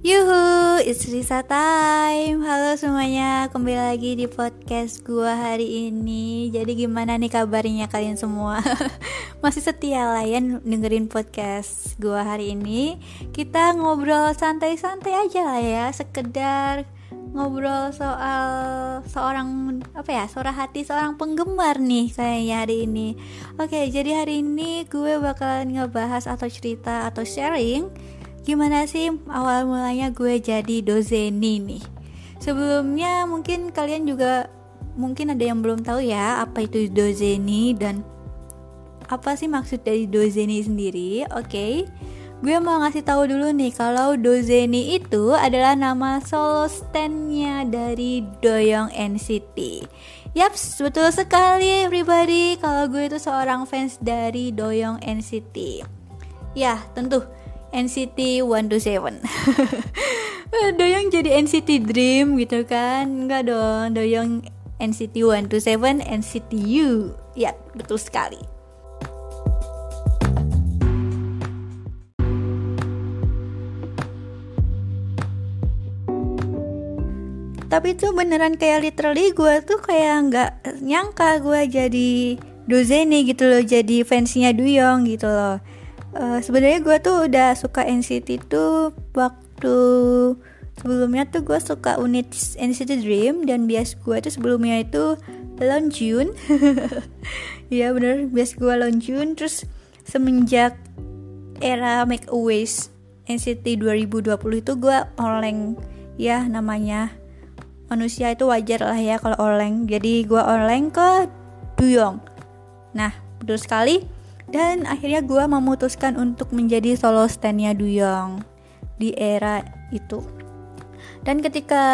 Yuhu, it's Risa time. Halo semuanya, kembali lagi di podcast gua hari ini. Jadi gimana nih kabarnya kalian semua? Masih setia lah ya dengerin podcast gua hari ini. Kita ngobrol santai-santai aja lah ya Sekedar ngobrol soal seorang apa ya suara hati seorang penggemar nih kayaknya hari ini. Oke jadi hari ini gue bakalan ngebahas atau cerita atau sharing gimana sih awal mulanya gue jadi dozeni nih? Sebelumnya mungkin kalian juga mungkin ada yang belum tahu ya apa itu dozeni dan apa sih maksud dari dozeni sendiri? Oke okay. gue mau ngasih tahu dulu nih kalau dozeni itu adalah nama solo standnya dari Doyong NCT Yaps, betul sekali everybody. Kalau gue itu seorang fans dari Doyong NCT Ya, tentu NCT 127 Doyong jadi NCT Dream gitu kan? Enggak dong Doyong NCT 127 NCT U. Ya betul sekali. Tapi itu beneran kayak literally gue tuh kayak nggak nyangka gue jadi Dozeni gitu loh Jadi fansnya Duyong gitu loh uh, sebenarnya gue tuh udah suka NCT tuh waktu sebelumnya tuh gue suka unit NCT Dream dan bias gue tuh sebelumnya itu Lonjun ya bener bias gue Lonjun terus semenjak era Make a Wish NCT 2020 itu gue oleng. Ya namanya manusia itu wajar lah ya kalau oleng. Jadi gue oleng ke Duyong. Nah betul sekali dan akhirnya gue memutuskan untuk menjadi solo standnya Duyong di era itu. Dan ketika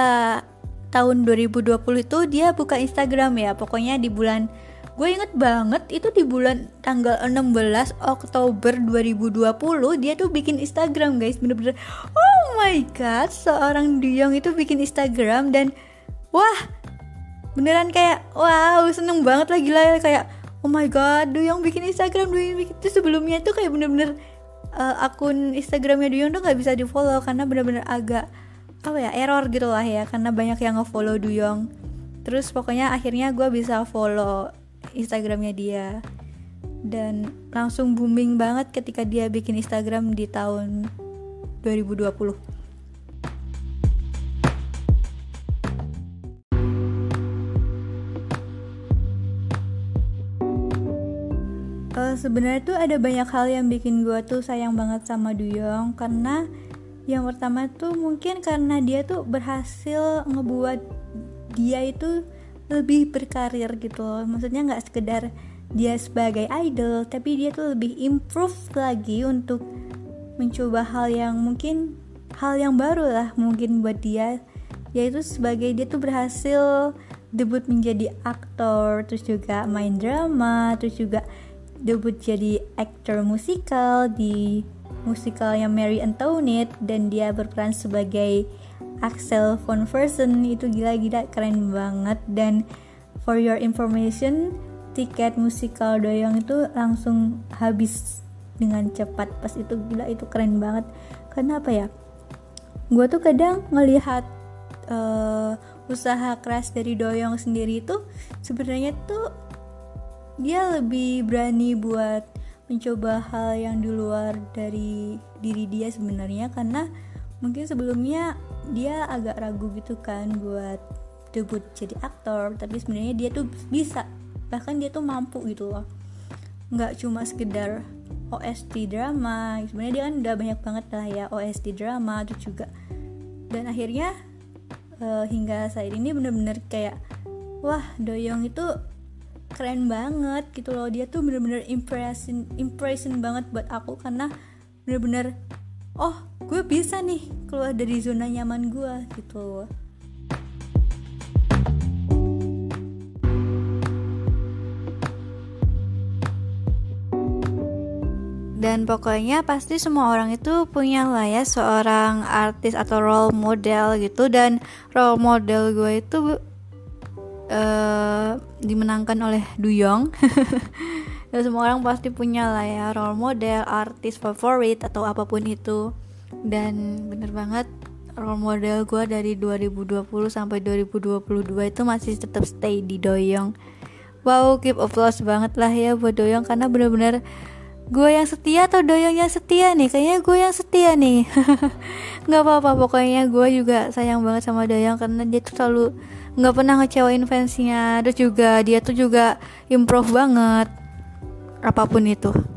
tahun 2020 itu dia buka Instagram ya, pokoknya di bulan gue inget banget itu di bulan tanggal 16 Oktober 2020 dia tuh bikin Instagram guys bener-bener oh my god seorang Duyong itu bikin Instagram dan wah beneran kayak wow seneng banget lagi lah kayak oh my god Duyong bikin Instagram Duyong bikin itu sebelumnya tuh kayak bener-bener uh, akun Instagramnya Duyong tuh nggak bisa di follow karena bener-bener agak apa ya error gitu lah ya karena banyak yang nge-follow Duyong. Terus pokoknya akhirnya gue bisa follow Instagramnya dia. Dan langsung booming banget ketika dia bikin Instagram di tahun 2020 uh, sebenarnya tuh ada banyak hal yang bikin gue tuh sayang banget sama Duyong karena yang pertama tuh mungkin karena dia tuh berhasil ngebuat dia itu lebih berkarir gitu loh. Maksudnya nggak sekedar dia sebagai idol tapi dia tuh lebih improve lagi untuk mencoba hal yang mungkin hal yang baru lah mungkin buat dia. Yaitu sebagai dia tuh berhasil debut menjadi aktor terus juga main drama terus juga debut jadi aktor musikal di musikalnya Mary Antoinette dan dia berperan sebagai Axel von Fersen. Itu gila-gila keren banget. Dan for your information tiket musikal Doyong itu langsung habis dengan cepat. Pas itu gila itu keren banget. Karena apa ya? Gue tuh kadang ngelihat uh, usaha keras dari Doyong sendiri itu sebenarnya tuh dia lebih berani buat mencoba hal yang di luar dari diri dia sebenarnya karena mungkin sebelumnya dia agak ragu gitu kan buat debut jadi aktor tapi sebenarnya dia tuh bisa. Bahkan dia tuh mampu gitu loh. Nggak cuma sekedar OST drama sebenarnya dia kan udah banyak banget lah ya OST drama terus juga dan akhirnya uh, hingga saat ini bener-bener kayak wah Doyong itu keren banget gitu loh. Dia tuh bener-bener impression impression banget buat aku karena bener-bener oh gue bisa nih keluar dari zona nyaman gue gitu loh. Dan pokoknya pasti semua orang itu punya lah ya seorang artis atau role model gitu. Dan role model gue itu uh, dimenangkan oleh Duyong dan semua orang pasti punya lah ya role model artis favorit atau apa pun itu. Dan bener banget role model gue dari 2020 sampai 2022 itu masih tetap stay di Doyong wow keep applause banget lah ya buat Doyong karena bener-bener gue yang setia atau Doyong yang setia nih? Kayaknya gue yang setia nih. Nggak apa-apa pokoknya gue juga sayang banget sama Doyong karena dia tuh selalu nggak pernah ngecewain fansnya. Terus juga dia tuh juga improve banget. Apa pun itu